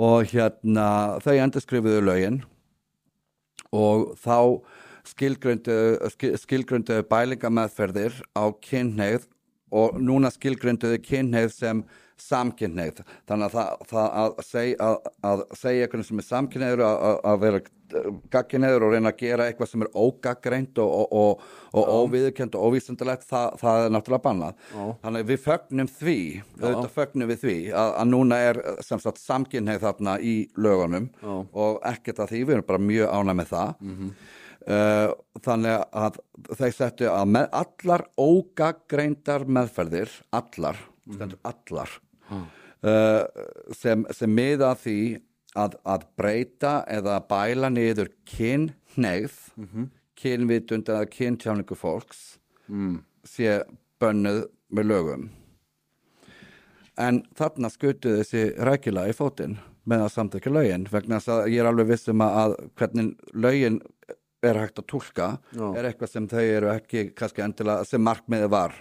og hérna þau endur skrifuðu lögin. Og þá skilgröndu, skilgröndu bælingameðferðir á kynneið og núna skilgrönduðu kynneið sem samkynneið þannig að það, það að, seg, að, að segja eitthvað sem er samkynneður að, að vera gagginneður og reyna að gera eitthvað sem er ógaggreint og, og, og, og óviðkjönd og óvísendalegt það, það er náttúrulega bannað. Þannig við fögnum því auðvitað fögnum við því að, að núna er sem sagt samkynneið þarna í lögunum Já. og ekkert að því, við erum bara mjög ánæg með það. Uh, þannig að þeir settu að með allar ógaggreindar meðferðir allar, stendur allar uh, sem, sem miða því að, að breyta eða bæla niður kynhneigð kynvitund eða kyntjáningu fólks mm. sé bönnuð með lögum en þarna skutu þessi rækilega í fótinn með að samtökja lögin vegna þess að ég er alveg vissum að hvernig lögin er hægt að túlka Já. er eitthvað sem þau eru ekki kannski endilega sem markmiði var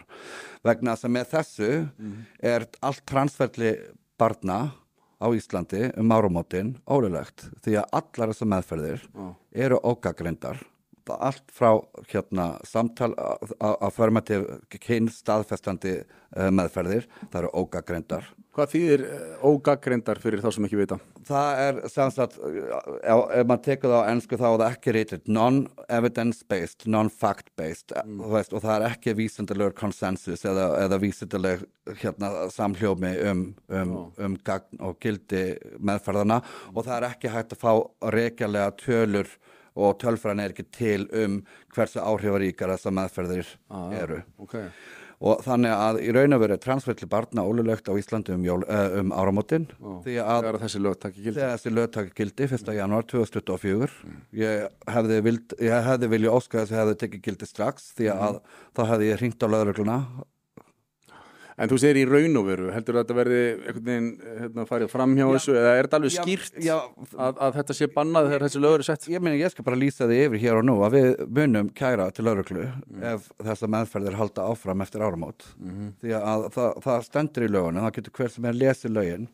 vegna þess að með þessu er allt transferli barna á Íslandi um árumótin ólulegt því að allar þessar meðferðir Já. eru ógagrindar allt frá hérna samtal að formativ kyn staðfestandi uh, meðferðir. Það eru ógagrindar Hvað þýðir uh, ógaggreindar fyrir þá sem ekki vita? það er samsagt ef, ef maður tekur það á ennsku þá er það ekki reytið non-evidence based, non-fact based mm. veist, og það er ekki vísindilegur konsensus eða, eða vísindileg hérna, samhljómi um, um, um gagn og gildi meðferðana og það er ekki hægt að fá reykjarlega tölur og tölfræðin er ekki til um hversu áhrifaríkar þessar meðferðir Ah, eru Ok. og þannig að í raun og veru er transferli barna ólulegt á Íslandi um, jól, uh, um áramótin því að þessi lög takk gildi. þessi lög taki gildi 1. janúar 2024 ég hefði, vild, ég hefði vilja óska þess að hefði tekið gildi strax því að þá hefði ég hringt á lögregluna En þú segir í raun og veru, heldur að þetta verði einhvern veginn hérna, farið fram hjá þessu eða er þetta alveg Já, skýrt já. að, að þetta sé bannað þegar þessi lög eru sett? ég meina ég skal bara lýsa því yfir hér og nú að við munum kæra til lögreglu ef þessa meðferðir halda áfram eftir áramót. Því að það, það stendur í lögunum, það getur hver sem er lesið lögin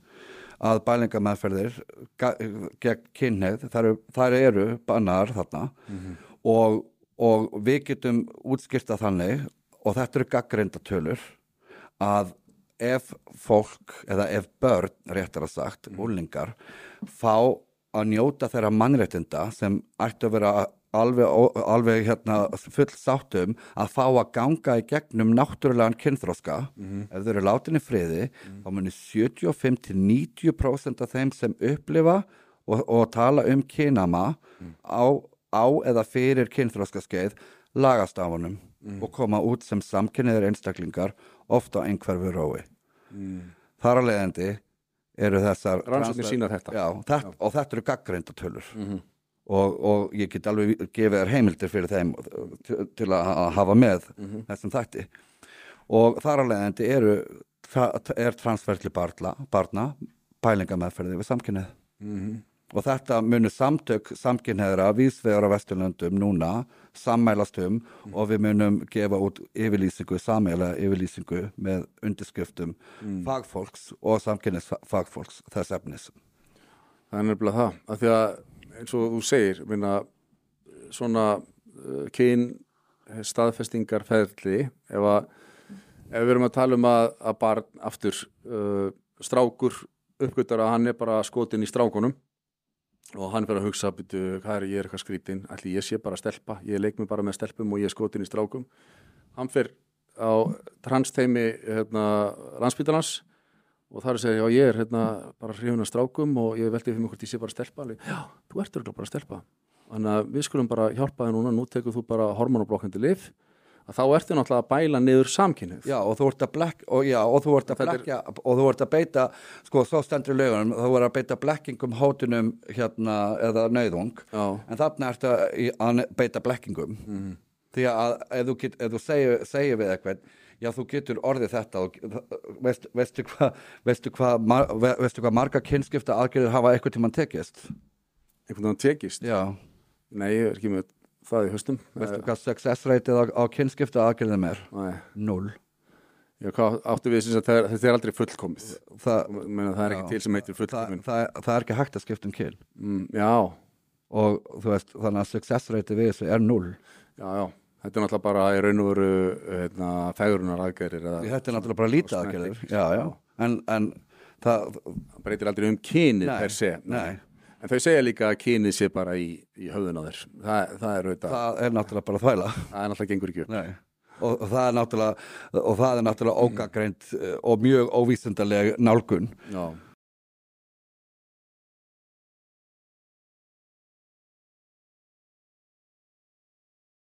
að bælingameðferðir ga- gegn kynneið, þar eru, þar eru bannar þarna. Og, og við getum útskýrta þannig og þetta eru gaggreinda tölur að ef fólk eða ef börn, réttar að sagt, úlingar fá að njóta þeirra mannréttinda sem ættu að vera alveg, alveg hérna, full sáttum að fá að ganga í gegnum náttúrulegan kynþróska ef þau eru látin í friði þá munir 75-90% af þeim sem upplifa og, og tala um kynama á, á eða fyrir kynþróska skeið lagast af honum og koma út sem samkynniðir einstaklingar ofta einhverfu rói. Þar að leiðandi eru þessar Rannsóknir sýna þetta. já, þetta, og þetta eru gaggreindatölur og, og ég get alveg gefið þér heimildir fyrir þeim til, að hafa með þessum þætti. Og þar að leiðandi eru er transferli barna, pælingameðferði við samkynnið og þetta munu samtök samkynneðra vísvegar á Vesturlöndum núna sammælast um og við munum gefa út yfirlýsingu, sammeila yfirlýsingu með undirskriftum fagfólks og samkynnes fagfólks þess efnis. Það er nefnilega það, af því að eins og þú segir, minna, svona uh, kyn staðfestingarferðli, ef að ef við erum að tala um að, að barn aftur uh, strákur uppgötar að hann er bara skotin í strákunum og hann fyrir að hugsa byrju, hvað er ég er eitthvað skrítin, ætli ég sé bara stelpa? Ég leik mig bara með stelpum og ég er skotin í strákum. Hann fyrir á transteimi hérna, landsbytalans og er að segja, já ég er hérna bara hrifun af strákum og ég veldi fyrir mig hvort ég sé bara stelpa. Alveg, já, þú ert örugglega bara stelpa. Þannig að við skulum bara hjálpa þér núna nú tekur þú bara hormonablokkandi lif að þá ertu náttúrulega að bæla niður samkynnið Já, og þú ert að blekk, og já, og þú ert að Þetta er- og þú ert að beita, sko, svo stendur lögunum, þú ert að beita blekkingum, hótunum, hérna, eða nöyðung, Já, en þarna ertu að, beita blekkingum. Því að ef þú, get, ef þú segir, segir við eitthvað, já, þú getur orðið þetta og veist, veistu hvað, hvað, mar, hvað marga kynskipta aðgerðir hafa eitthvað tímann tekist? einhvern veginn tekist? Já, Nei, ég er ekki með það í höstum veistu hvað success rate á, á kynskipta aðgerðum er? Nei, Null. Já, hvað áttu við sem að það þetta er aldrei fullkomið. Það, Meina, það er Já. ekki til sem heitir það, fullkomin það, það er ekki hægt að skipta um kyn. Mm, Já, og þú veist, þannig að success rate við þessu er null já, já. Þetta er náttúrulega bara í raun og veru hérna, fægurunar aðgærir Því þetta er náttúrulega bara lítið snerting. já, já, en, en það, Það breytir aldrei um kynið per se. Nei. En þau segja líka að kynið sé bara í, í höfðun á þér. Það, það er auðvitað, það er náttúrulega bara þvæla. Það er náttúrulega gengur ekki upp Nei. Og, og það er náttúrulega og það er náttúrulega ógagreint eh, og mjög óvísindaleg nálgun. Já,